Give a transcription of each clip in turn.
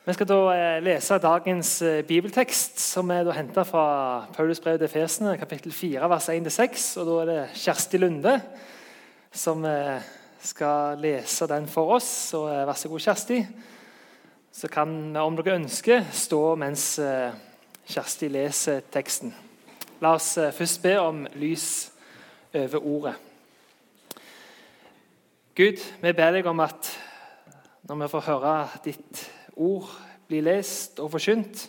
Vi skal da eh, lese dagens eh, bibeltekst, som er henta fra Paulus brev til Fesene, kapittel 4, vers 1-6. Og Da er det Kjersti Lunde som eh, skal lese den for oss. Så vær så god, Kjersti. Så kan vi, om dere ønsker, stå mens Kjersti leser teksten. La oss først be om lys over ordet. Gud, vi ber deg om at når vi får høre ditt ord blir lest og forkynt.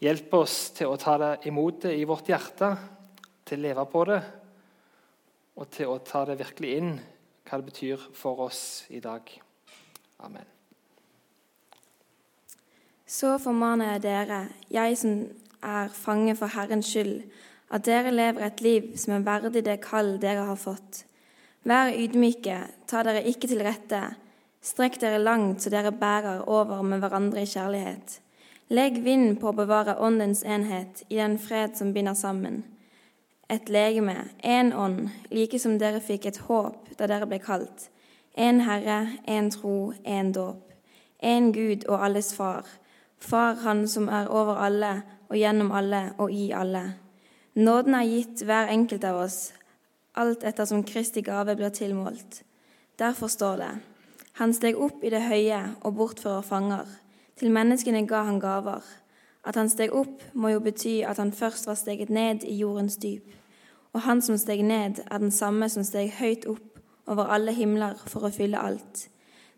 Hjelp oss til å ta det imot det i vårt hjerte, til å leve på det, og til å ta det virkelig inn, hva det betyr for oss i dag. Amen. Så formaner jeg dere, jeg som er fange for Herrens skyld, at dere lever et liv som er verdig det kall dere har fått. Vær ydmyke, ta dere ikke til rette Strekk dere langt så dere bærer over med hverandre i kjærlighet. Legg vind på å bevare åndens enhet i den fred som binder sammen. Et legeme, én ånd, like som dere fikk et håp da dere ble kalt. Én Herre, én tro, én dåp. Én Gud og alles Far. Far Han som er over alle og gjennom alle og i alle. Nåden er gitt hver enkelt av oss, alt etter som Kristi gave blir tilmålt. Derfor står det:" Han steg opp i det høye og bortfører fanger. Til menneskene ga han gaver. At han steg opp, må jo bety at han først var steget ned i jordens dyp. Og han som steg ned, er den samme som steg høyt opp over alle himler for å fylle alt.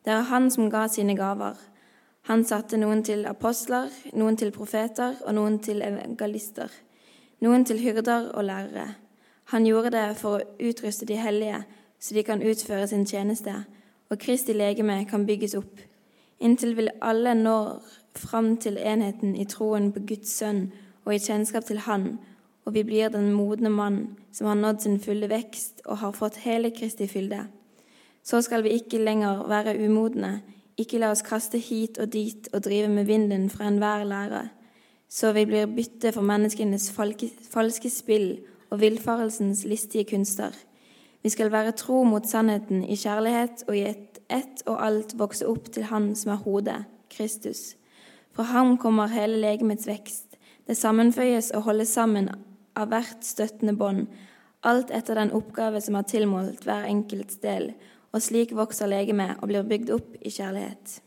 Det er han som ga sine gaver. Han satte noen til apostler, noen til profeter og noen til evangelister. Noen til hyrder og lærere. Han gjorde det for å utruste de hellige, så de kan utføre sin tjeneste og Kristi legeme kan bygges opp, inntil vi alle når fram til enheten i troen på Guds sønn og i kjennskap til Han, og vi blir den modne mann som har nådd sin fulle vekst og har fått hele Kristi fylde. Så skal vi ikke lenger være umodne, ikke la oss kaste hit og dit og drive med vinden fra enhver lære, så vi blir bytte for menneskenes falske spill og villfarelsens listige kunster. Vi skal være tro mot sannheten i kjærlighet og i ett et og alt vokse opp til Han som er hodet, Kristus. Fra ham kommer hele legemets vekst. Det sammenføyes og holdes sammen av hvert støttende bånd, alt etter den oppgave som er tilmålt hver enkelts del, og slik vokser legemet og blir bygd opp i kjærlighet.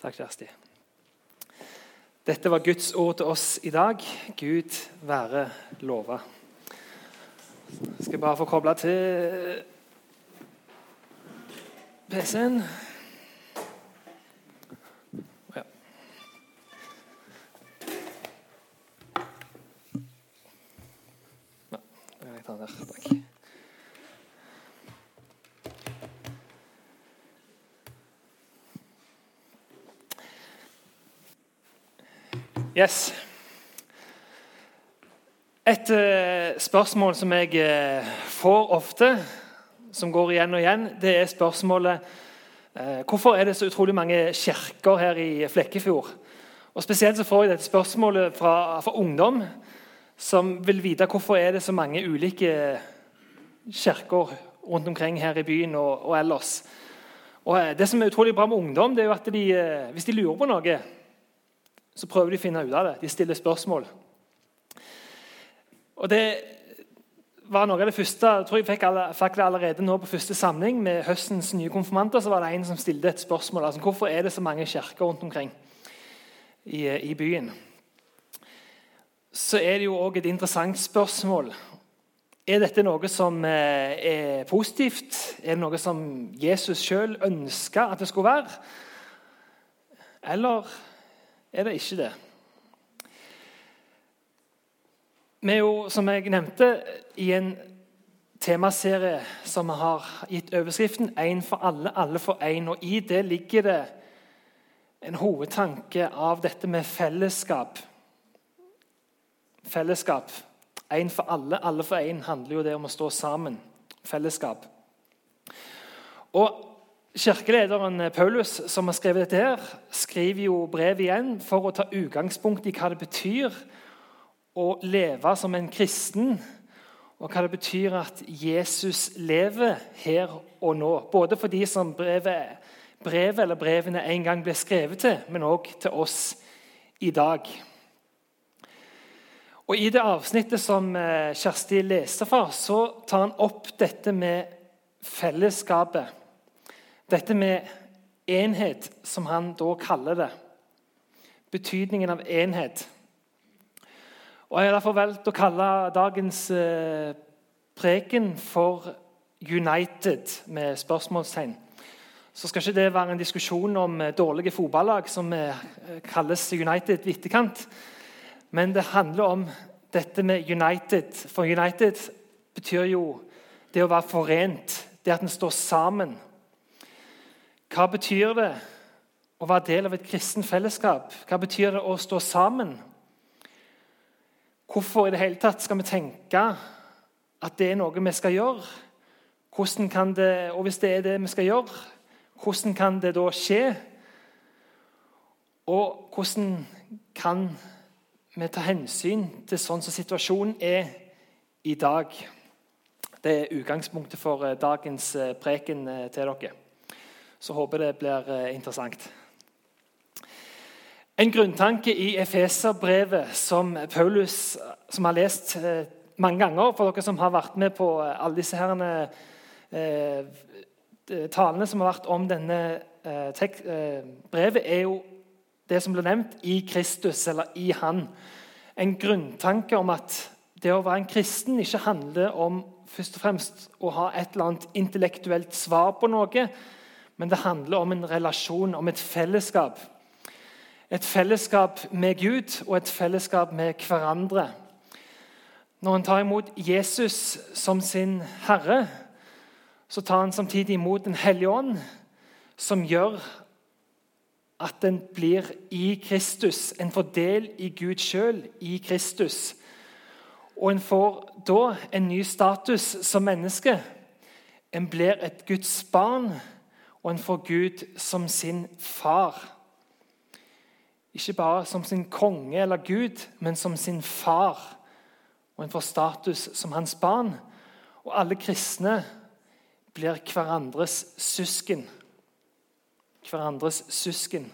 Takk, Kjersti. Dette var Guds ord til oss i dag. Gud være lova. Jeg skal bare få koble til PC-en. Ja. Ja, jeg ta der. Takk. Yes. Et uh, spørsmål som jeg uh, får ofte, som går igjen og igjen, det er spørsmålet uh, hvorfor er det så utrolig mange kirker her i Flekkefjord. Og Spesielt så får jeg dette spørsmålet fra, fra ungdom som vil vite hvorfor er det så mange ulike kirker rundt omkring her i byen og, og ellers. Og Det som er utrolig bra med ungdom, det er jo at de, hvis de lurer på noe, så prøver de å finne ut av det. De stiller spørsmål. Og Det var noe av det første jeg tror jeg fikk, alle, fikk allerede nå på første samling med høstens nye konfirmanter. så var det En som stilte et spørsmål. altså Hvorfor er det så mange kirker rundt omkring i, i byen? Så er det jo òg et interessant spørsmål. Er dette noe som eh, er positivt? Er det noe som Jesus sjøl ønska at det skulle være? Eller er det ikke det? Vi er jo, som jeg nevnte, i en temaserie som har gitt overskriften 'Én for alle, alle for én'. Og I det ligger det en hovedtanke av dette med fellesskap. Fellesskap. Én for alle, alle for én handler jo det om å stå sammen. Fellesskap. Og Kirkelederen Paulus som har skrevet dette, her, skriver jo brev igjen for å ta utgangspunkt i hva det betyr å leve som en kristen, og hva det betyr at Jesus lever her og nå. Både for de som brevet brevet eller brevene en gang ble skrevet til, men òg til oss i dag. Og I det avsnittet som eh, Kjersti leste fra, så tar han opp dette med fellesskapet. Dette med enhet, som han da kaller det. Betydningen av enhet. Og Jeg har derfor valgt å kalle dagens eh, preken for 'United' med spørsmålstegn. Så skal ikke det være en diskusjon om eh, dårlige fotballag som eh, kalles United vittekant. Men det handler om dette med United. For United betyr jo det å være forent. Det at en står sammen. Hva betyr det å være del av et kristen fellesskap? Hva betyr det å stå sammen? Hvorfor i det hele tatt skal vi tenke at det er noe vi skal gjøre? Hvordan kan det, og hvis det er det vi skal gjøre, hvordan kan det da skje? Og hvordan kan vi ta hensyn til sånn som situasjonen er i dag? Det er utgangspunktet for eh, dagens eh, preken eh, til dere. Så håper det blir interessant. En grunntanke i Efeserbrevet som Paulus som har lest eh, mange ganger For dere som har vært med på alle disse herrene, eh, talene som har vært om denne eh, eh, brevet, er jo det som ble nevnt i Kristus, eller i Han. En grunntanke om at det å være en kristen ikke handler om først og fremst å ha et eller annet intellektuelt svar på noe, men det handler om en relasjon, om et fellesskap et fellesskap med Gud og et fellesskap med hverandre. Når en tar imot Jesus som sin herre, så tar han samtidig imot Den hellige ånd, som gjør at en blir i Kristus. En får del i Gud sjøl, i Kristus. Og en får da en ny status som menneske. En blir et Guds barn, og en får Gud som sin far. Ikke bare som sin konge eller gud, men som sin far. Og en får status som hans barn. Og alle kristne blir hverandres søsken. Hverandres søsken.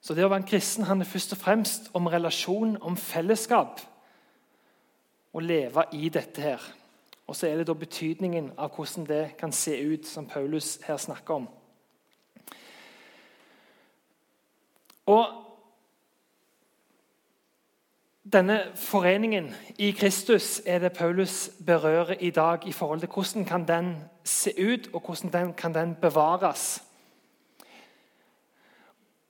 Så det å være en kristen handler først og fremst om relasjon, om fellesskap. Å leve i dette her. Og så er det da betydningen av hvordan det kan se ut, som Paulus her snakker om. Og denne foreningen i Kristus er det Paulus berører i dag i forhold til hvordan kan den se ut, og hvordan den, kan den bevares.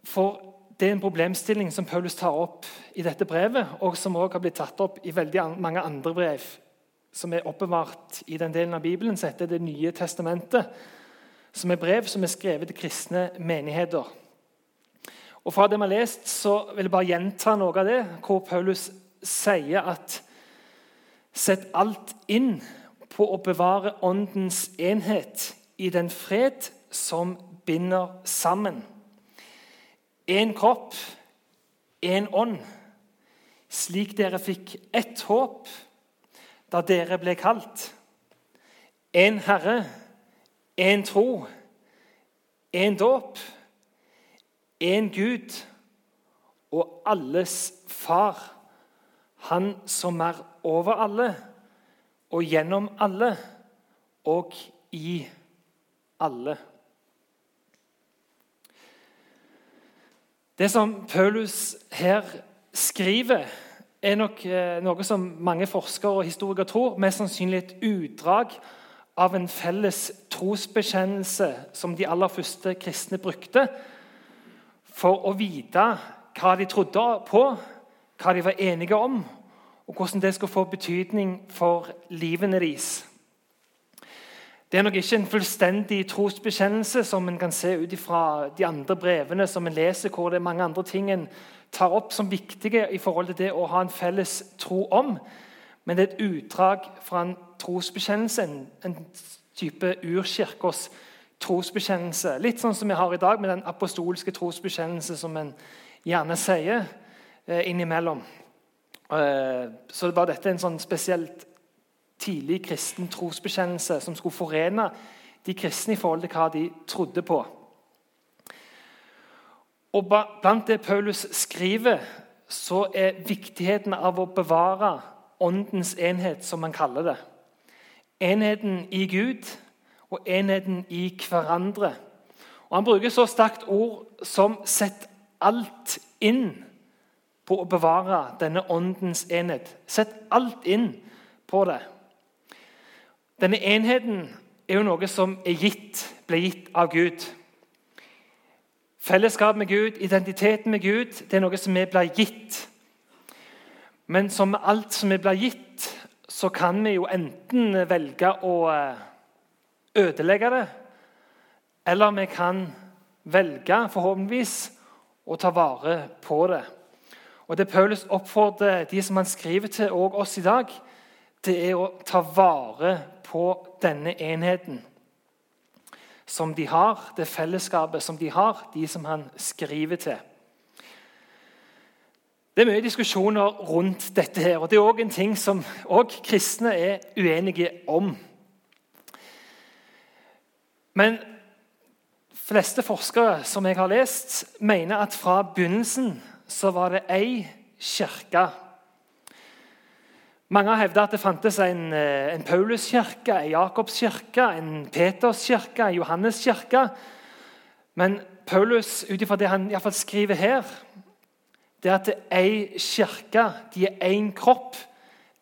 For det er en problemstilling som Paulus tar opp i dette brevet, og som også har blitt tatt opp i veldig mange andre brev som er oppbevart i den delen av Bibelen som heter Det nye testamentet, som er brev som er skrevet til kristne menigheter. Og Fra det vi har lest, så vil jeg bare gjenta noe av det, hvor Paulus sier at Sett alt inn på å bevare åndens enhet i den fred som binder sammen. Én kropp, én ånd, slik dere fikk ett håp da dere ble kalt. Én Herre, én tro, én dåp en Gud og alles far, han som er over alle og gjennom alle og i alle. Det som Paulus her skriver, er nok eh, noe som mange forskere og historikere tror mest sannsynlig et utdrag av en felles trosbekjennelse som de aller første kristne brukte for å vite hva de trodde på, hva de var enige om, og hvordan det skulle få betydning for livene deres. Det er nok ikke en fullstendig trosbekjennelse, som en kan se ut fra de andre brevene som en leser, hvor det er mange andre ting en tar opp som viktige i forhold til det å ha en felles tro om. Men det er et utdrag fra en trosbekjennelse, en, type urkirkers trosbekjennelse. Litt sånn som vi har i dag med den apostolske trosbekjennelse, som en gjerne sier eh, innimellom. Eh, så var dette en sånn spesielt tidlig kristen trosbekjennelse som skulle forene de kristne i forhold til hva de trodde på. Og Blant det Paulus skriver, så er viktigheten av å bevare åndens enhet, som man kaller det. Enheten i Gud og enheten i hverandre. Og Han bruker så sterkt ord som 'sett alt inn' på å bevare denne åndens enhet. Sett alt inn på det. Denne enheten er jo noe som er gitt, ble gitt av Gud. Fellesskap med Gud, identiteten med Gud, det er noe som vi blir gitt. Men som med alt som vi blir gitt, så kan vi jo enten velge å eh, ødelegge det, eller vi kan velge, forhåpentligvis, å ta vare på det. Og Det Paulus oppfordrer de som han skriver til, og oss i dag, det er å ta vare på denne enheten som de har, det fellesskapet som de har, de som han skriver til. Det er mye diskusjoner rundt dette, her, og det er òg en ting som også kristne er uenige om. Men fleste forskere som jeg har lest, mener at fra begynnelsen så var det ei kirke. Mange har hevdet at det fantes en, eh, en Pauluskirke, en Jakobskirke, en Peterskirke, en Johanneskirke. Men Paulus, ut ifra det han i fall skriver her, det er at det er ei kirke. De er én kropp,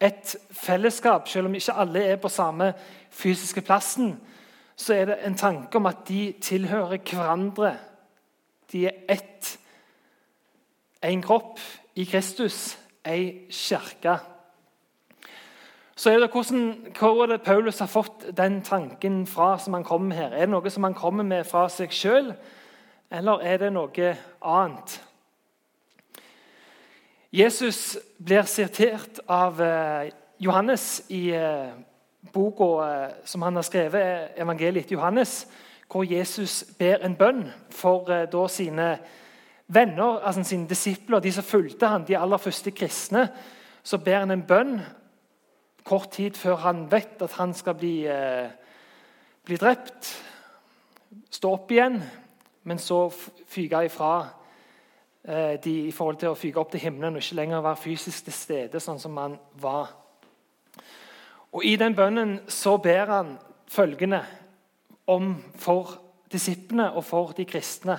et fellesskap. Selv om ikke alle er på samme fysiske plassen, så er det en tanke om at de tilhører hverandre. De er ett en kropp i Kristus, ei kirke. Så er det hvordan, Hvor er det Paulus har fått den tanken fra som han kommer her? Er det noe som han kommer med fra seg sjøl, eller er det noe annet? Jesus blir sitert av eh, Johannes i eh, boka eh, som han har skrevet, evangeliet til Johannes, hvor Jesus ber en bønn for da sine venner, altså sine disipler, de som fulgte han, de aller første kristne, så ber han en bønn kort tid før han vet at han skal bli, eh, bli drept. Stå opp igjen, men så fyke ifra eh, de, i forhold til å fyke opp til himmelen og ikke lenger være fysisk til stede sånn som han var. Og I den bønnen så ber han følgende om for disiplene og for de kristne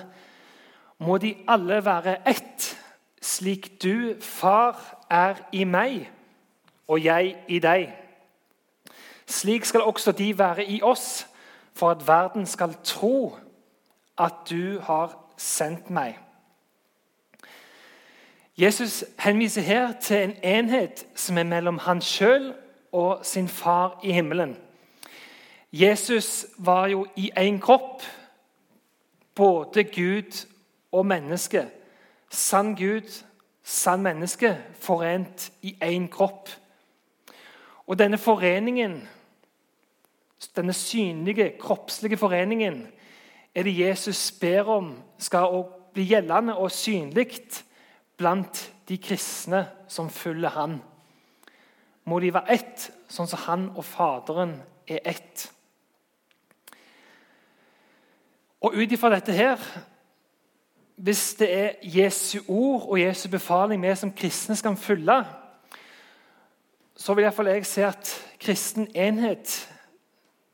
må de alle være ett, slik du, far, er i meg og jeg i deg. Slik skal også de være i oss, for at verden skal tro at du har sendt meg. Jesus henviser her til en enhet som er mellom han sjøl og sin far i himmelen. Jesus var jo i én kropp, både Gud og menneske. Sann Gud, sann menneske, forent i én kropp. Og denne foreningen, denne synlige, kroppslige foreningen, er det Jesus ber om skal bli gjeldende og synlig blant de kristne som følger han. Må de være ett, sånn som han og Faderen er ett. Og Ut ifra dette her hvis det er Jesu ord og Jesu befaling vi som kristne skal følge, så vil iallfall jeg se at kristen enhet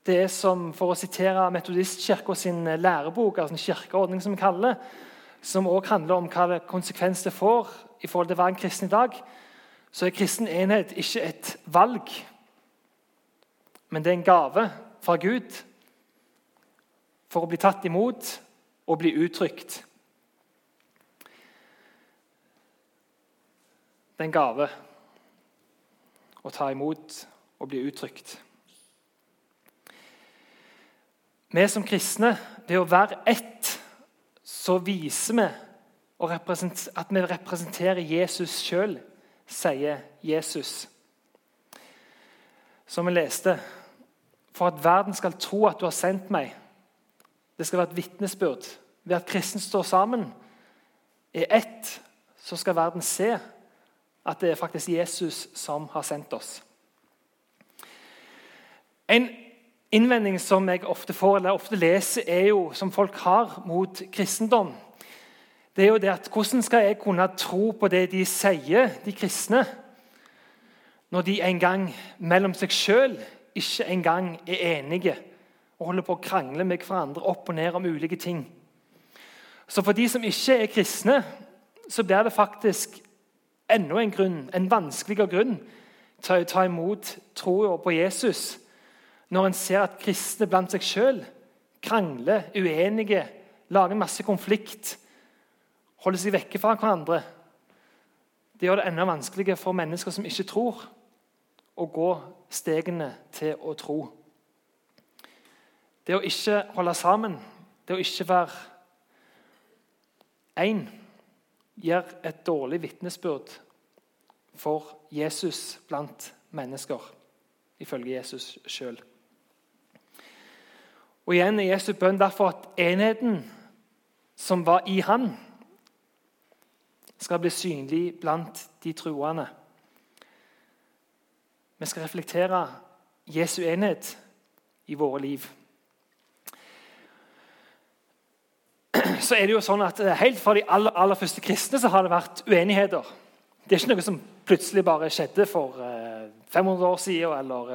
det er som, for å sitere Metodistkirka sin lærebok, altså en kirkeordning som vi kaller som også handler om hva konsekvens det får i forhold til å være en kristen i dag, så er kristen enhet ikke et valg, men det er en gave fra Gud for å bli tatt imot og bli uttrykt. Det er en gave å ta imot og bli uttrykt. Vi som kristne, ved å være ett, så viser vi at vi representerer Jesus sjøl, sier Jesus. Som vi leste For at verden skal tro at du har sendt meg. Det skal være et vitnesbyrd. Ved at kristne står sammen, er ett, så skal verden se at det er faktisk Jesus som har sendt oss. En innvending som jeg ofte får, eller ofte leser, er jo, som folk har mot kristendom. Det er jo det at Hvordan skal jeg kunne tro på det de sier, de kristne, når de en gang mellom seg sjøl ikke engang er enige og holder på å krangle med hverandre opp og ned om ulike ting? Så for de som ikke er kristne, så blir det faktisk enda en grunn, en vanskeligere grunn til å ta imot troa på Jesus når en ser at kristne blant seg sjøl krangler, uenige, lager masse konflikt, holder seg vekke fra hverandre. Det gjør det enda vanskeligere for mennesker som ikke tror, å gå stegene til å tro. Det å ikke holde sammen, det å ikke være én, gir et dårlig vitnesbyrd for Jesus blant mennesker, ifølge Jesus sjøl. Og igjen er Jesu bønn derfor at enheten som var i han, skal bli synlig blant de troende. Vi skal reflektere Jesu enhet i våre liv. Så er det jo sånn at Helt fra de aller, aller første kristne så har det vært uenigheter. Det er ikke noe som plutselig bare skjedde for 500 eh, år siden eller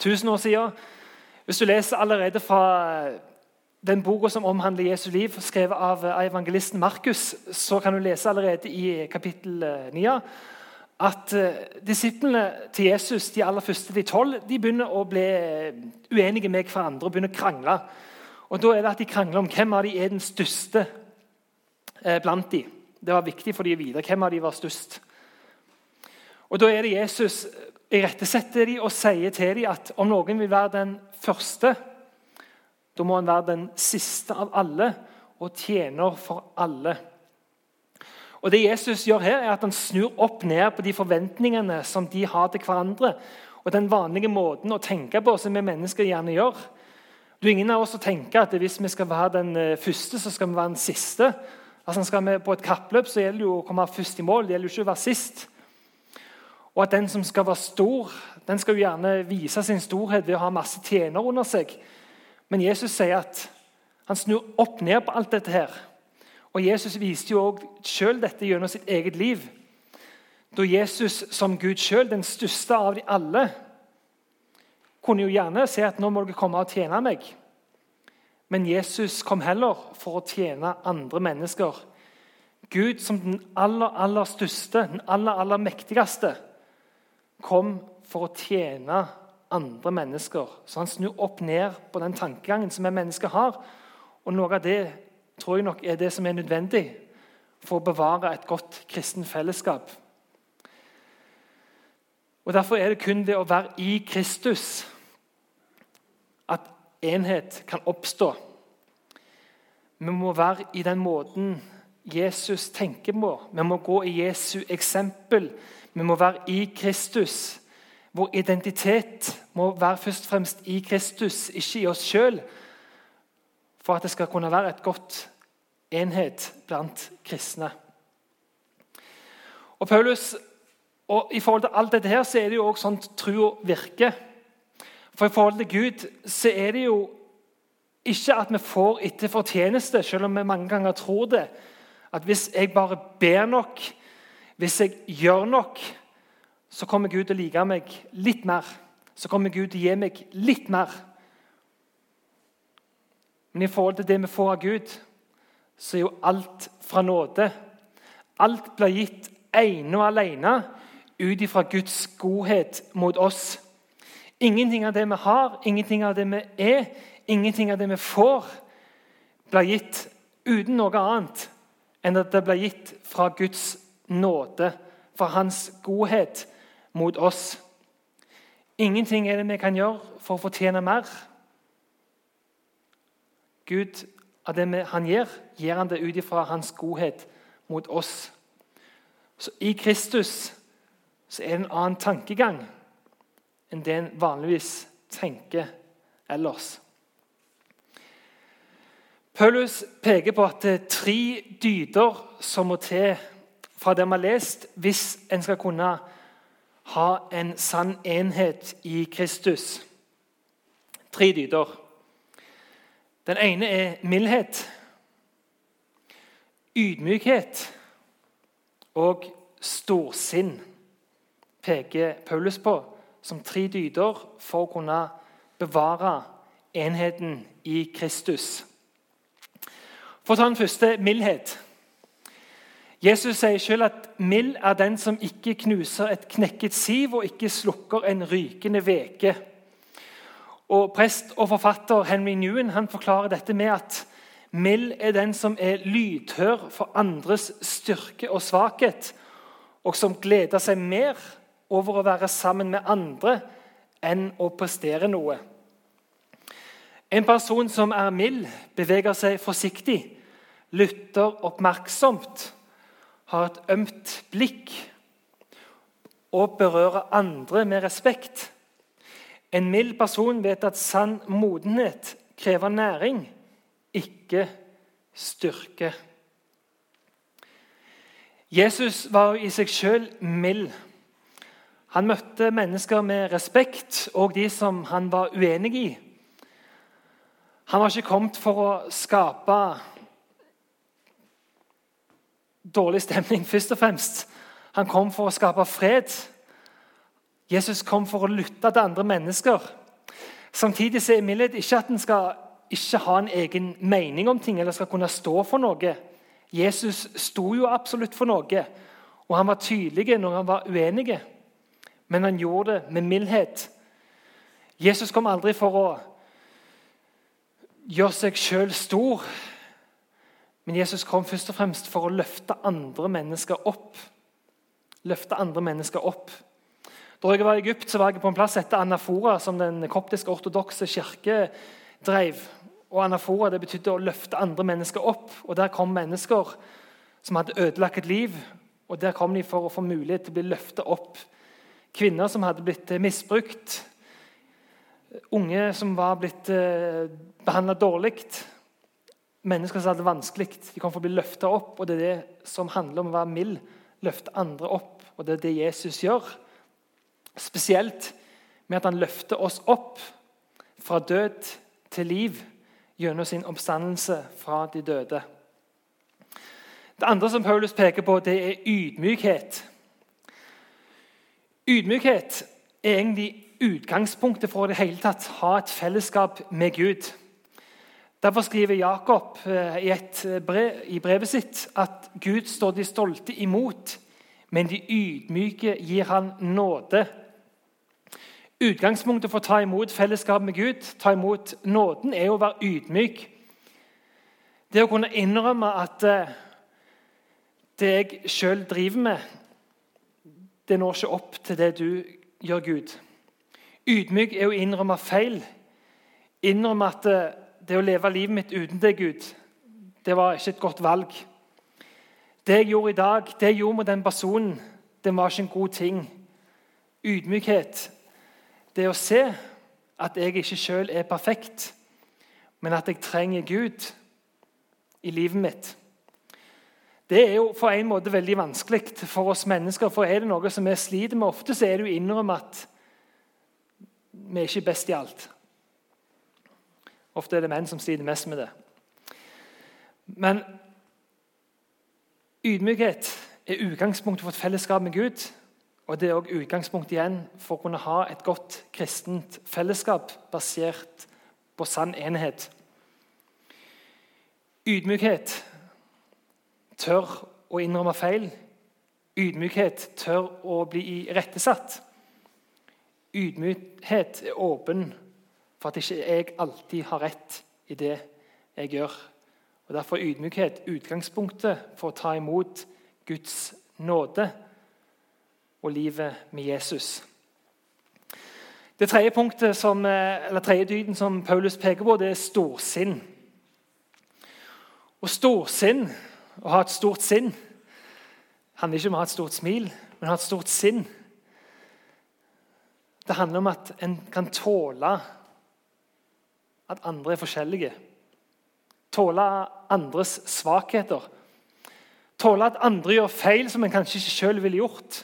1000 eh, år siden. Hvis du leser allerede fra eh, den boka som omhandler Jesu liv, skrevet av eh, evangelisten Markus, så kan du lese allerede i kapittel 9 eh, at disiplene til Jesus, de aller første, de tolv, de begynner å bli uenige med hverandre og begynner å krangle. Og Da er det at de krangler om hvem av de er den største blant de. Det var viktig for de å vite hvem av de var størst. Og Da er det Jesus irettesetter de og sier til dem at om noen vil være den første, da må han være den siste av alle og tjener for alle. Og Det Jesus gjør her, er at han snur opp ned på de forventningene som de har til hverandre, og den vanlige måten å tenke på som vi mennesker gjerne gjør. Er ingen av oss som tenker at hvis vi skal være den eh, første, så skal vi være den siste. Altså Skal vi på et kappløp, så gjelder det jo å komme først i mål. Det gjelder jo ikke å være sist. Og at den som skal være stor, den skal jo gjerne vise sin storhet ved å ha masse tjenere under seg. Men Jesus sier at han snur opp ned på alt dette her. Og Jesus viste jo også sjøl dette gjennom sitt eget liv. Da Jesus som Gud sjøl, den største av de alle, kunne jo gjerne si at nå må dere komme og tjene meg. Men Jesus kom heller for å tjene andre mennesker. Gud som den aller, aller største, den aller, aller mektigste kom for å tjene andre mennesker. Så han snur opp ned på den tankegangen som vi mennesker har. Og noe av det tror jeg nok er det som er nødvendig for å bevare et godt kristen fellesskap. Og Derfor er det kun det å være i Kristus at enhet kan oppstå. Vi må være i den måten Jesus tenker på. Vi må gå i Jesu eksempel. Vi må være i Kristus. Vår identitet må være først og fremst i Kristus, ikke i oss sjøl, for at det skal kunne være et godt enhet blant kristne. Og Paulus, og I forhold til alt dette her, så er det jo også sånn trua virker. For i forhold til Gud så er det jo ikke at vi får etter fortjeneste, selv om vi mange ganger tror det. At hvis jeg bare ber nok, hvis jeg gjør nok, så kommer Gud til å like meg litt mer. Så kommer Gud til å gi meg litt mer. Men i forhold til det vi får av Gud, så er jo alt fra nåde. Alt blir gitt ene og alene ut ifra Guds godhet mot oss. Ingenting av det vi har, ingenting av det vi er, ingenting av det vi får, blir gitt uten noe annet enn at det blir gitt fra Guds nåde, fra Hans godhet mot oss. Ingenting er det vi kan gjøre for å fortjene mer. Gud, av det han gir, gir han det ut ifra hans godhet mot oss. Så I Kristus så er det en annen tankegang enn det en vanligvis tenker ellers. Paulus peker på at det er tre dyder som må til fra det vi har lest, hvis en skal kunne ha en sann enhet i Kristus. tre dyder. Den ene er mildhet, ydmykhet og storsinn, peker Paulus på som tre dyder for å kunne bevare enheten i Kristus. For å ta den første mildhet. Jesus sier selv at mild er den som ikke knuser et knekket siv og ikke slukker en rykende veke. Og Prest og forfatter Henry Newen han forklarer dette med at mild er den som er lydhør for andres styrke og svakhet, og som gleder seg mer over å være sammen med andre enn å prestere noe. En person som er mild, beveger seg forsiktig, lytter oppmerksomt, har et ømt blikk og berører andre med respekt. En mild person vet at sann modenhet krever næring, ikke styrke. Jesus var i seg sjøl mild. Han møtte mennesker med respekt, og de som han var uenig i. Han var ikke kommet for å skape dårlig stemning, først og fremst. Han kom for å skape fred. Jesus kom for å lytte til andre mennesker. Samtidig er mildhet ikke at en skal ikke ha en egen mening om ting eller skal kunne stå for noe. Jesus sto jo absolutt for noe, og han var tydelig når han var uenig. Men han gjorde det med mildhet. Jesus kom aldri for å gjøre seg sjøl stor, men Jesus kom først og fremst for å løfte andre mennesker opp. Løfte andre mennesker opp. Da jeg var i Egypt, så var jeg på en plass etter Anafora, som den koptiske ortodokse kirke drev. Og Anafora det betydde å løfte andre mennesker opp. Og Der kom mennesker som hadde ødelagt et liv. Og Der kom de for å få mulighet til å bli løftet opp. Kvinner som hadde blitt misbrukt. Unge som var blitt eh, behandla dårlig mennesker som hadde det vanskelig. De kom for å bli løfta opp. og Det er det som handler om å være mild. Løfte andre opp. Og det er det Jesus gjør. Spesielt med at han løfter oss opp fra død til liv gjennom sin oppstandelse fra de døde. Det andre som Paulus peker på, det er ydmykhet. Ydmykhet er egentlig utgangspunktet for å det hele tatt ha et fellesskap med Gud. Derfor skriver Jakob eh, i, eh, brev, i brevet sitt at Gud står de stolte imot, men de ydmyke gir han nåde. Utgangspunktet for å ta imot fellesskap med Gud, ta imot nåden, er å være ydmyk. Det å kunne innrømme at eh, det jeg sjøl driver med, det når ikke opp til det du gjør, Gud. Ydmyk er å innrømme feil. Innrømme at det å leve livet mitt uten deg, Gud, det var ikke et godt valg. Det jeg gjorde i dag, det jeg gjorde med den personen, det var ikke en god ting. Ydmykhet, det å se at jeg ikke sjøl er perfekt, men at jeg trenger Gud i livet mitt. Det er jo for en måte veldig vanskelig for oss mennesker. For er det noe som vi sliter med ofte, så er det å innrømme at vi er ikke best i alt. Ofte er det menn som sliter mest med det. Men ydmykhet er utgangspunktet for et fellesskap med Gud. Og det er òg utgangspunkt igjen for å kunne ha et godt kristent fellesskap basert på sann enhet. Ydmykhet tør å innrømme feil. Ydmykhet tør å bli irettesatt. Ydmykhet er åpen for at ikke jeg alltid har rett i det jeg gjør. Og Derfor er ydmykhet utgangspunktet for å ta imot Guds nåde og livet med Jesus. Det tredje som, eller tredje dyden som Paulus peker på, det er storsinn. Og storsinn, å ha et stort sinn, handler ikke om å ha et stort smil, men å ha et stort sinn. Det handler om at en kan tåle at andre er forskjellige. Tåle andres svakheter. Tåle at andre gjør feil som en kanskje ikke sjøl ville gjort.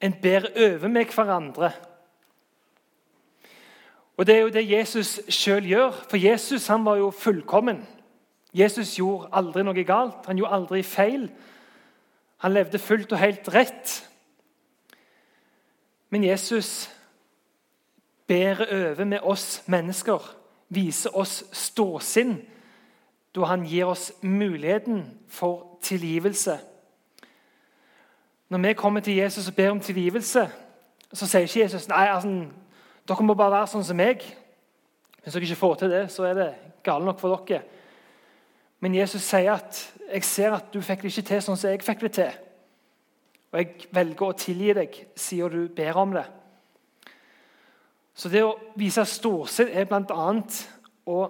En bærer over med hverandre. Og Det er jo det Jesus sjøl gjør, for Jesus han var jo fullkommen. Jesus gjorde aldri noe galt, han gjorde aldri feil. Han levde fullt og helt rett. Men Jesus bærer over med oss mennesker, viser oss ståsinn, da han gir oss muligheten for tilgivelse. Når vi kommer til Jesus og ber om tilgivelse, så sier ikke Jesus nei, altså, dere må bare være sånn som meg. Hvis dere ikke får til det, så er det galt nok for dere. Men Jesus sier at 'jeg ser at du fikk det ikke til sånn som jeg fikk det til'. Og jeg velger å tilgi deg, sier du ber om det. Så det å vise storsinn er bl.a. å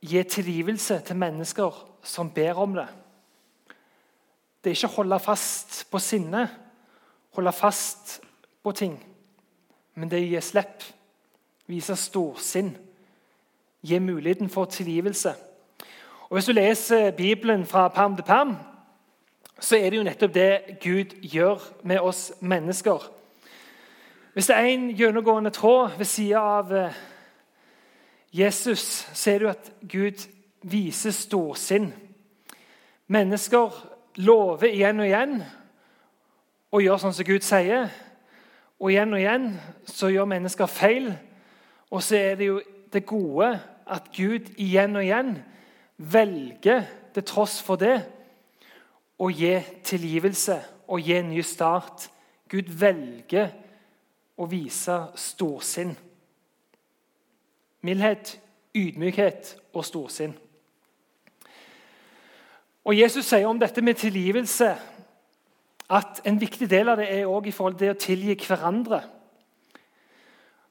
gi tilgivelse til mennesker som ber om det. Det er ikke å holde fast på sinnet, holde fast på ting. Men det er å gi slipp, vise storsinn, gi muligheten for tilgivelse. Og Hvis du leser Bibelen fra perm til perm, så er det jo nettopp det Gud gjør med oss mennesker. Hvis det er en gjennomgående tråd ved sida av eh, Jesus, så er det at Gud viser storsinn. Mennesker lover igjen og igjen og gjør sånn som Gud sier. Og igjen og igjen så gjør mennesker feil. Og så er det jo det gode at Gud igjen og igjen velger, til tross for det, å gi tilgivelse og gi en ny start. Gud velger å vise storsinn. Mildhet, ydmykhet og storsinn. Og Jesus sier om dette med tilgivelse at en viktig del av det er også i forhold til det å tilgi hverandre.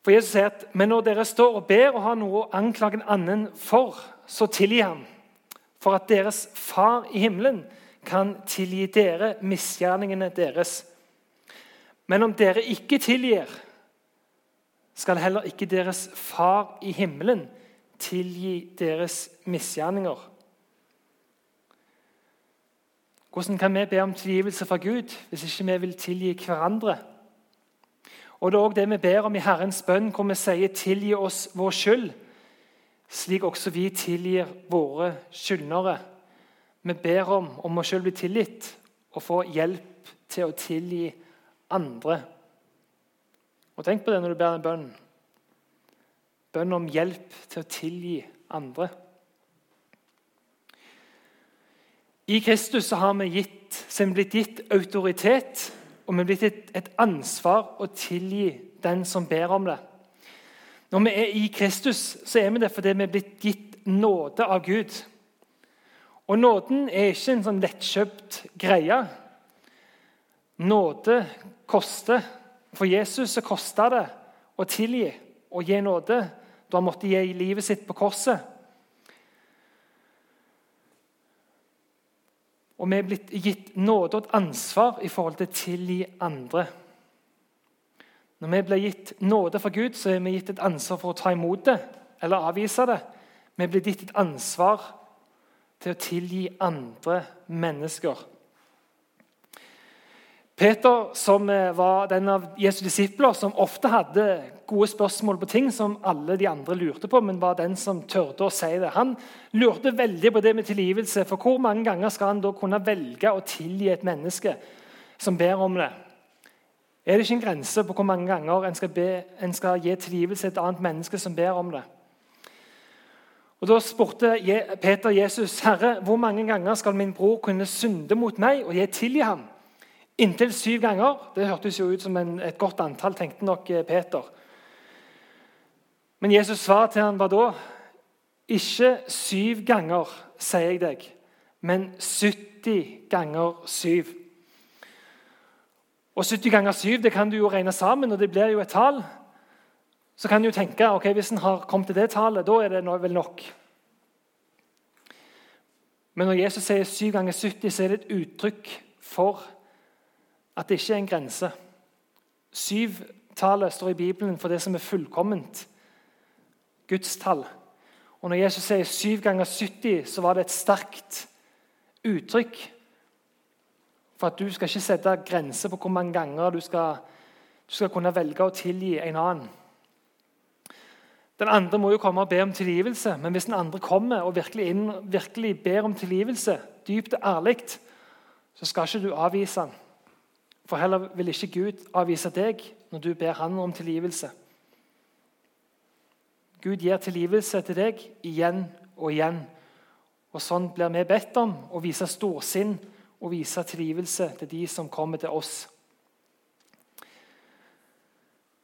For Jesus sier at men når dere står og ber og har noe å anklage en annen for, så tilgi ham. For at deres far i himmelen kan tilgi dere misgjerningene deres. Men om dere ikke tilgir, skal heller ikke deres far i himmelen tilgi deres misgjerninger. Hvordan kan vi be om tilgivelse fra Gud hvis ikke vi vil tilgi hverandre? Og Det er også det vi ber om i Herrens bønn, hvor vi sier 'tilgi oss vår skyld', slik også vi tilgir våre skyldnere. Vi ber om, om å selv bli tilgitt og få hjelp til å tilgi andre. Og Tenk på det når du ber en bønn. Bønn om hjelp til å tilgi andre. I Kristus har vi gitt, så blitt gitt autoritet og vi er blitt et, et ansvar å tilgi den som ber om det. Når vi er i Kristus, så er vi det fordi vi er blitt gitt nåde av Gud. Og Nåden er ikke en sånn lettkjøpt greie. Nåde koster. For Jesus så kosta det å tilgi og gi nåde da han måtte gi livet sitt på korset. Og vi er blitt gitt nåde og et ansvar i forhold til å tilgi andre. Når vi blir gitt nåde fra Gud, så er vi gitt et ansvar for å ta imot det eller avvise det. Vi blitt gitt et ansvar til å tilgi andre mennesker. Peter, som eh, var den av Jesu disipler som ofte hadde gode spørsmål på ting som alle de andre lurte på, men var den som tørde å si det. Han lurte veldig på det med tilgivelse. For hvor mange ganger skal han da kunne velge å tilgi et menneske som ber om det? Er det ikke en grense på hvor mange ganger en skal, be, en skal gi tilgivelse til et annet menneske som ber om det? Og Da spurte Peter Jesus, 'Herre, hvor mange ganger skal min bror kunne synde mot meg, og jeg tilgi ham?' Inntil syv ganger. Det hørtes jo ut som en, et godt antall, tenkte nok eh, Peter. Men Jesus' svar til ham var da ikke syv ganger, sier jeg deg, men 70 ganger syv. Og 70 ganger syv det kan du jo regne sammen, og det blir jo et tall. Så kan du jo tenke ok, hvis en har kommet til det tallet, da er det vel nok. Men når Jesus sier 7 ganger 70, så er det et uttrykk for at det ikke er en grense. Syv-tallet står i Bibelen for det som er fullkomment. Guds tall. Og Når Jesus sier 7 ganger 70, så var det et sterkt uttrykk for at du skal ikke sette grenser på hvor mange ganger du skal, du skal kunne velge å tilgi en annen. Den andre må jo komme og be om tilgivelse, men hvis den andre kommer og virkelig, inn, virkelig ber om tilgivelse, dypt og ærlig, så skal ikke du avvise han. For heller vil ikke Gud avvise deg når du ber han om tilgivelse. Gud gir tilgivelse til deg igjen og igjen. Og Sånn blir vi bedt om å vise storsinn og vise tilgivelse til de som kommer til oss.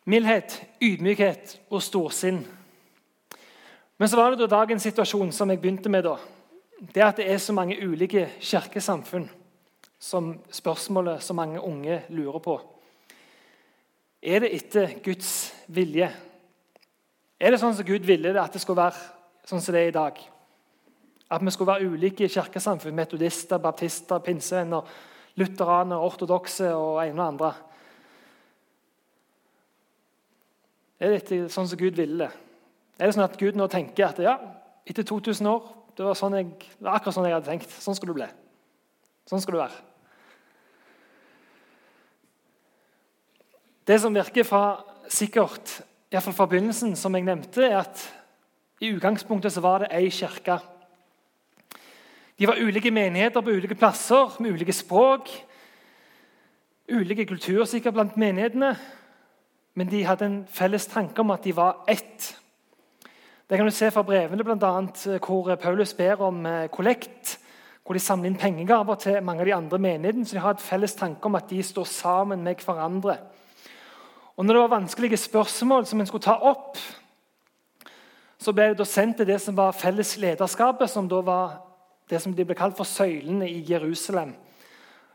Mildhet, ydmykhet og storsinn. Men så var det da dagens situasjon som jeg begynte med. da. Det at det er så mange ulike kirkesamfunn som spørsmålet som mange unge lurer på. Er det etter Guds vilje? Er det sånn som Gud ville det at det skulle være sånn som det er i dag? At vi skulle være ulike i kirkesamfunn? Metodister, baptister, pinsevenner, lutheraner, ortodokse og ene og andre. Er det etter sånn som Gud ville det? Er det sånn at Gud nå tenker at ja, etter 2000 år det var, sånn jeg, det var akkurat sånn jeg hadde tenkt. Sånn skal du bli. Sånn skal du være. Det som virker fra sikkert, iallfall fra begynnelsen, som jeg nevnte, er at i utgangspunktet så var det ei kirke. De var ulike menigheter på ulike plasser, med ulike språk. Ulike kulturer sikkert blant menighetene, men de hadde en felles tanke om at de var ett. Det kan du se fra brevene, annet, eh, hvor Paulus ber om eh, kollekt. Hvor de samler inn pengegaver til mange av de andre menighetene. Så de har et felles tanke om at de står sammen med hverandre. Og når det var vanskelige spørsmål som en skulle ta opp, så ble det sendt til det som var felles lederskapet, som da var det som de ble kalt for søylene i Jerusalem.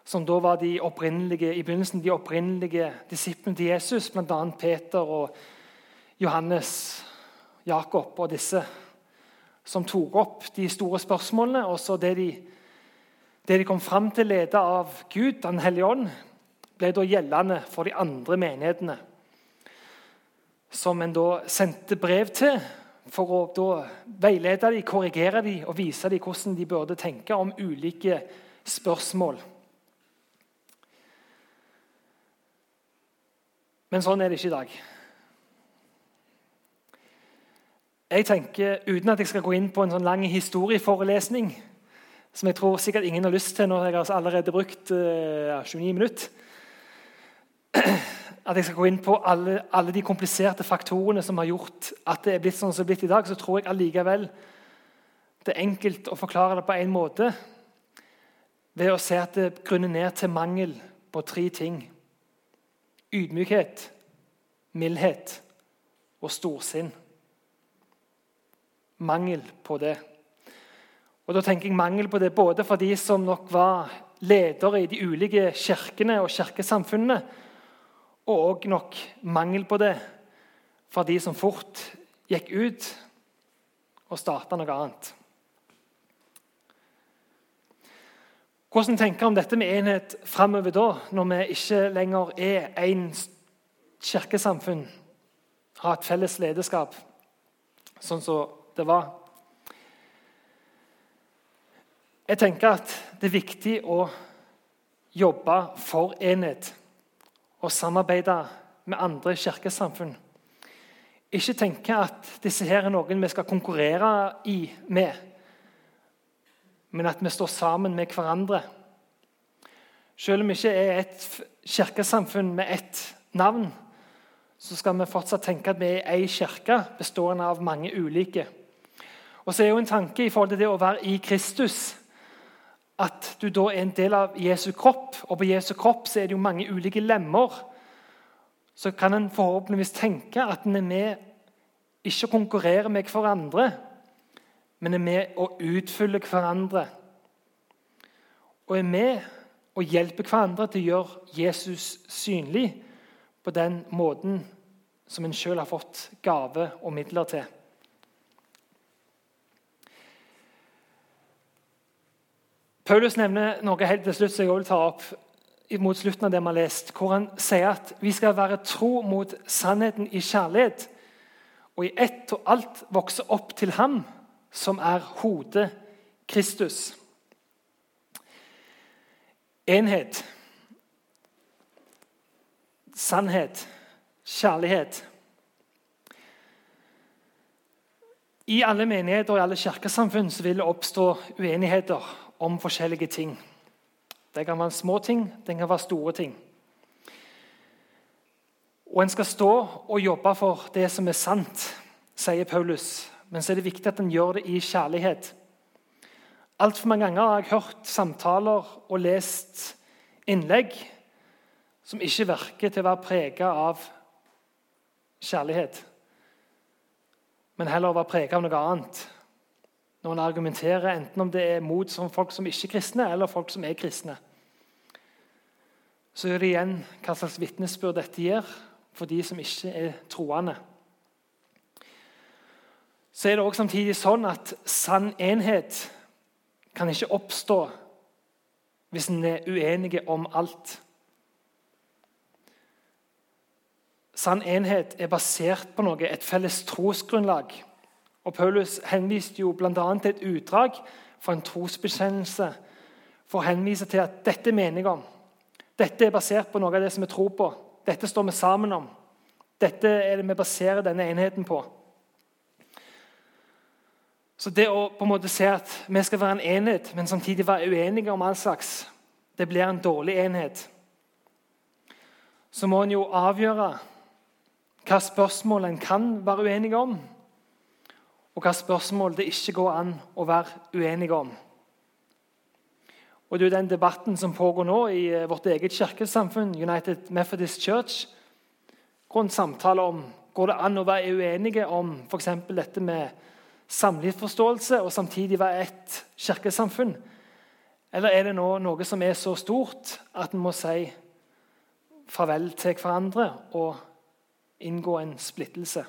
Som da var de opprinnelige, i begynnelsen de opprinnelige disiplene til Jesus, bl.a. Peter og Johannes Jakob og disse som tok opp de store spørsmålene. Og så det de, det de kom fram til, ledet av Gud, Den hellige ånd, ble da gjeldende for de andre menighetene. Som en da sendte brev til for å da veilede dem, korrigere dem og vise dem hvordan de burde tenke om ulike spørsmål. Men sånn er det ikke i dag. Jeg tenker, Uten at jeg skal gå inn på en sånn lang historieforelesning, som jeg tror sikkert ingen har lyst til når jeg har allerede brukt uh, 29 minutter At jeg skal gå inn på alle, alle, de kompliserte faktorene som har gjort at det er blitt sånn som det er blitt i dag, så tror jeg allikevel det er enkelt å forklare det på én måte ved å se at det grunner ned til mangel på tre ting. Ydmykhet, mildhet og storsinn mangel på det. Og da tenker jeg mangel på det både for de som nok var ledere i de ulike kirkene og kirkesamfunnene, og nok mangel på det for de som fort gikk ut og starta noe annet. Hvordan tenker om dette med enhet framover da, når vi ikke lenger er én kirkesamfunn, har et felles lederskap, sånn som det var. Jeg tenker at det er viktig å jobbe for enhet og samarbeide med andre kirkesamfunn. Ikke tenke at disse her er noen vi skal konkurrere i med, men at vi står sammen med hverandre. Selv om vi ikke er et kirkesamfunn med ett navn, så skal vi fortsatt tenke at vi er ei kirke bestående av mange ulike. Og så er jo en tanke i forhold til det å være i Kristus at du da er en del av Jesu kropp. Og på Jesu kropp så er det jo mange ulike lemmer. Så kan en forhåpentligvis tenke at en er med ikke å konkurrere med hverandre, men er med å utfylle hverandre. Og er med å hjelpe hverandre til å gjøre Jesus synlig på den måten som en sjøl har fått gave og midler til. Paulus nevner noe helt til slutt som jeg vil ta opp mot slutten av det vi har lest, hvor han sier at vi skal være tro mot sannheten i kjærlighet, og i ett og alt vokse opp til ham som er hodet Kristus. Enhet, sannhet, kjærlighet. I alle menigheter og i alle kirkesamfunn vil det oppstå uenigheter om forskjellige ting. Det kan være små ting, det kan være store ting. Og En skal stå og jobbe for det som er sant, sier Paulus. Men så er det viktig at en gjør det i kjærlighet. Altfor mange ganger har jeg hørt samtaler og lest innlegg som ikke virker til å være preget av kjærlighet, men heller å være preget av noe annet. Når en argumenterer, enten om det er mot folk som ikke er kristne, eller folk som er kristne. Så gjør det igjen hva slags vitnesbyrd dette gir for de som ikke er troende. Så er det også samtidig sånn at sann enhet kan ikke oppstå hvis en er uenige om alt. Sann enhet er basert på noe, et felles trosgrunnlag. Og Paulus henviste jo bl.a. til et utdrag fra en trosbekjennelse for å henvise til at dette er jeg om. Dette er basert på noe av det som vi tror på. Dette står vi sammen om. Dette er det vi baserer denne enheten på. Så det å på en måte se at vi skal være en enhet, men samtidig være uenige om all slags, det blir en dårlig enhet. Så må en jo avgjøre hva spørsmål en kan være uenige om, og hva spørsmål det ikke går an å være uenige om. Og Det er den debatten som pågår nå i eh, vårt eget kirkesamfunn, United Methodist Church, rundt samtaler om går det an å være uenige om f.eks. dette med samlivsforståelse og samtidig være ett kirkesamfunn? Eller er det nå noe som er så stort at en må si farvel til hverandre og inngå en splittelse?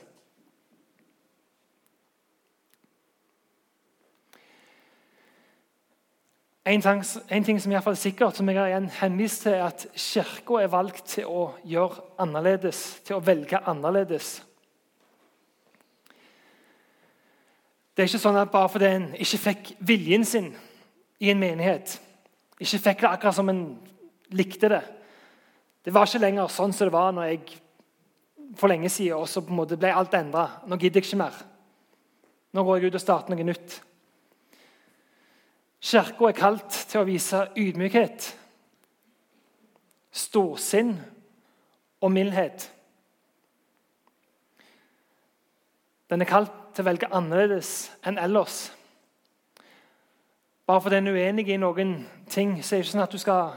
En ting, en ting som er sikkert, som jeg har igjen henvist til, er at Kirka er valgt til å gjøre annerledes, til å velge annerledes. Det er ikke sånn at bare fordi en ikke fikk viljen sin i en menighet, ikke fikk det akkurat som en likte det Det var ikke lenger sånn som det var når jeg for lenge siden, og så på en måte ble alt endra. Nå gidder jeg ikke mer. Nå går jeg ut og starter noe nytt. Kirka er kalt til å vise ydmykhet, storsinn og mildhet. Den er kalt til å velge annerledes enn ellers. Bare fordi en er uenig i noen ting, så er det ikke sånn at du skal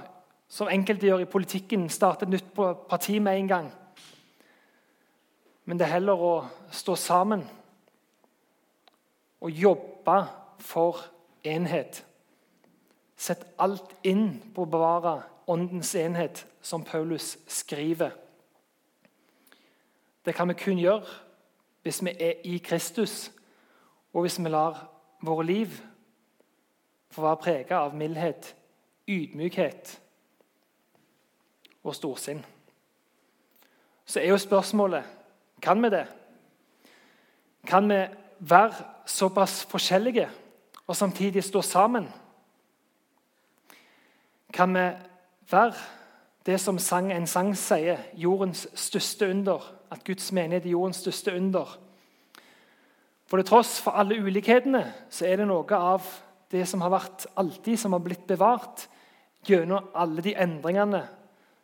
som enkelte gjør i politikken, starte et nytt parti med en gang. Men det er heller å stå sammen og jobbe for enhet. Sett alt inn på å bevare åndens enhet, som Paulus skriver. Det kan vi kun gjøre hvis vi er i Kristus, og hvis vi lar våre liv få være preget av mildhet, ydmykhet og storsinn. Så er jo spørsmålet kan vi det. Kan vi være såpass forskjellige og samtidig stå sammen? Kan vi være det som sang, en sang sier, jordens største under. At Guds menighet er jordens største under. For til tross for alle ulikhetene så er det noe av det som har vært alltid, som har blitt bevart gjennom alle de endringene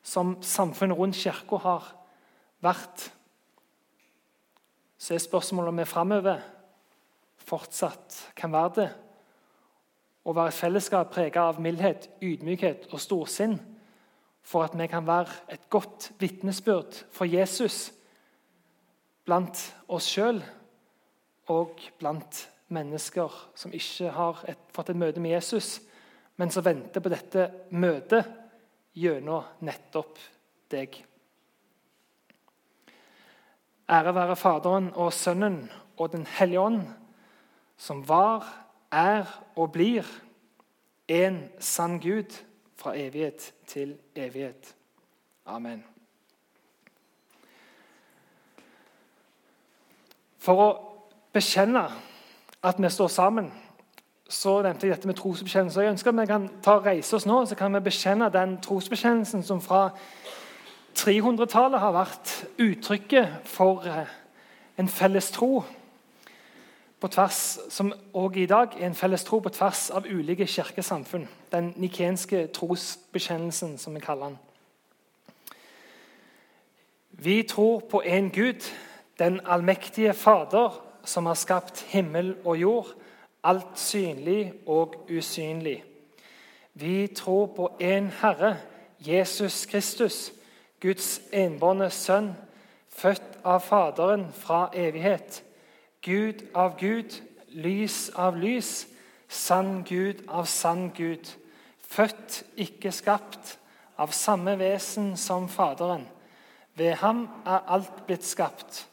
som samfunnet rundt kirka har vært. Så er spørsmålet om vi framover fortsatt kan være det å være et fellesskap preget av mildhet, ydmykhet og storsinn, for at vi kan være et godt vitnesbyrd for Jesus blant oss sjøl og blant mennesker som ikke har et, fått et møte med Jesus, men som venter på dette møtet gjennom nettopp deg. Ære være Faderen og Sønnen og Den hellige ånd, som var, er og blir en sann Gud fra evighet til evighet. Amen. For å bekjenne at vi står sammen, så nevnte jeg dette med trosbekjennelse. Jeg ønsker at vi kan ta reise oss nå, så kan vi bekjenne den trosbekjennelsen som fra 300-tallet har vært uttrykket for eh, en felles tro. På tvers, som også i dag er en felles tro på tvers av ulike kirkesamfunn. Den nikenske trosbekjennelsen, som vi kaller den. Vi tror på en Gud, den allmektige Fader, som har skapt himmel og jord, alt synlig og usynlig. Vi tror på en Herre, Jesus Kristus, Guds enbårne Sønn, født av Faderen fra evighet. Gud av Gud, lys av lys, sann Gud av sann Gud. Født, ikke skapt, av samme vesen som Faderen. Ved ham er alt blitt skapt.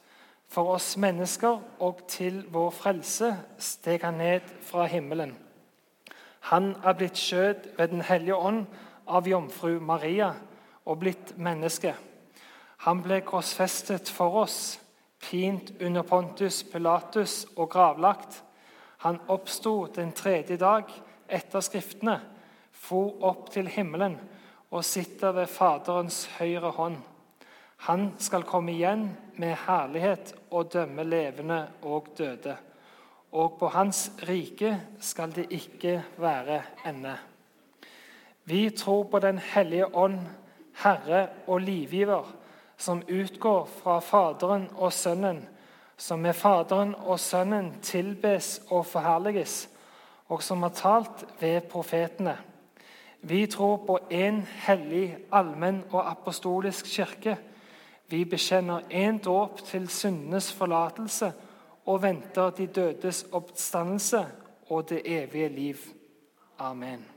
For oss mennesker og til vår frelse steg han ned fra himmelen. Han er blitt skjød ved Den hellige ånd av jomfru Maria og blitt menneske. Han ble korsfestet for oss, pint under Pontus Pilatus og gravlagt. Han oppsto den tredje dag etter Skriftene, for opp til himmelen og sitter ved Faderens høyre hånd. Han skal komme igjen med herlighet og dømme levende og døde. Og på hans rike skal det ikke være ende. Vi tror på Den hellige ånd, Herre og livgiver, som utgår fra Faderen og Sønnen, som med Faderen og Sønnen tilbes og forherliges, og som har talt ved profetene. Vi tror på én hellig, allmenn og apostolisk kirke vi bekjenner én dåp til syndenes forlatelse og venter de dødes oppstandelse og det evige liv. Amen.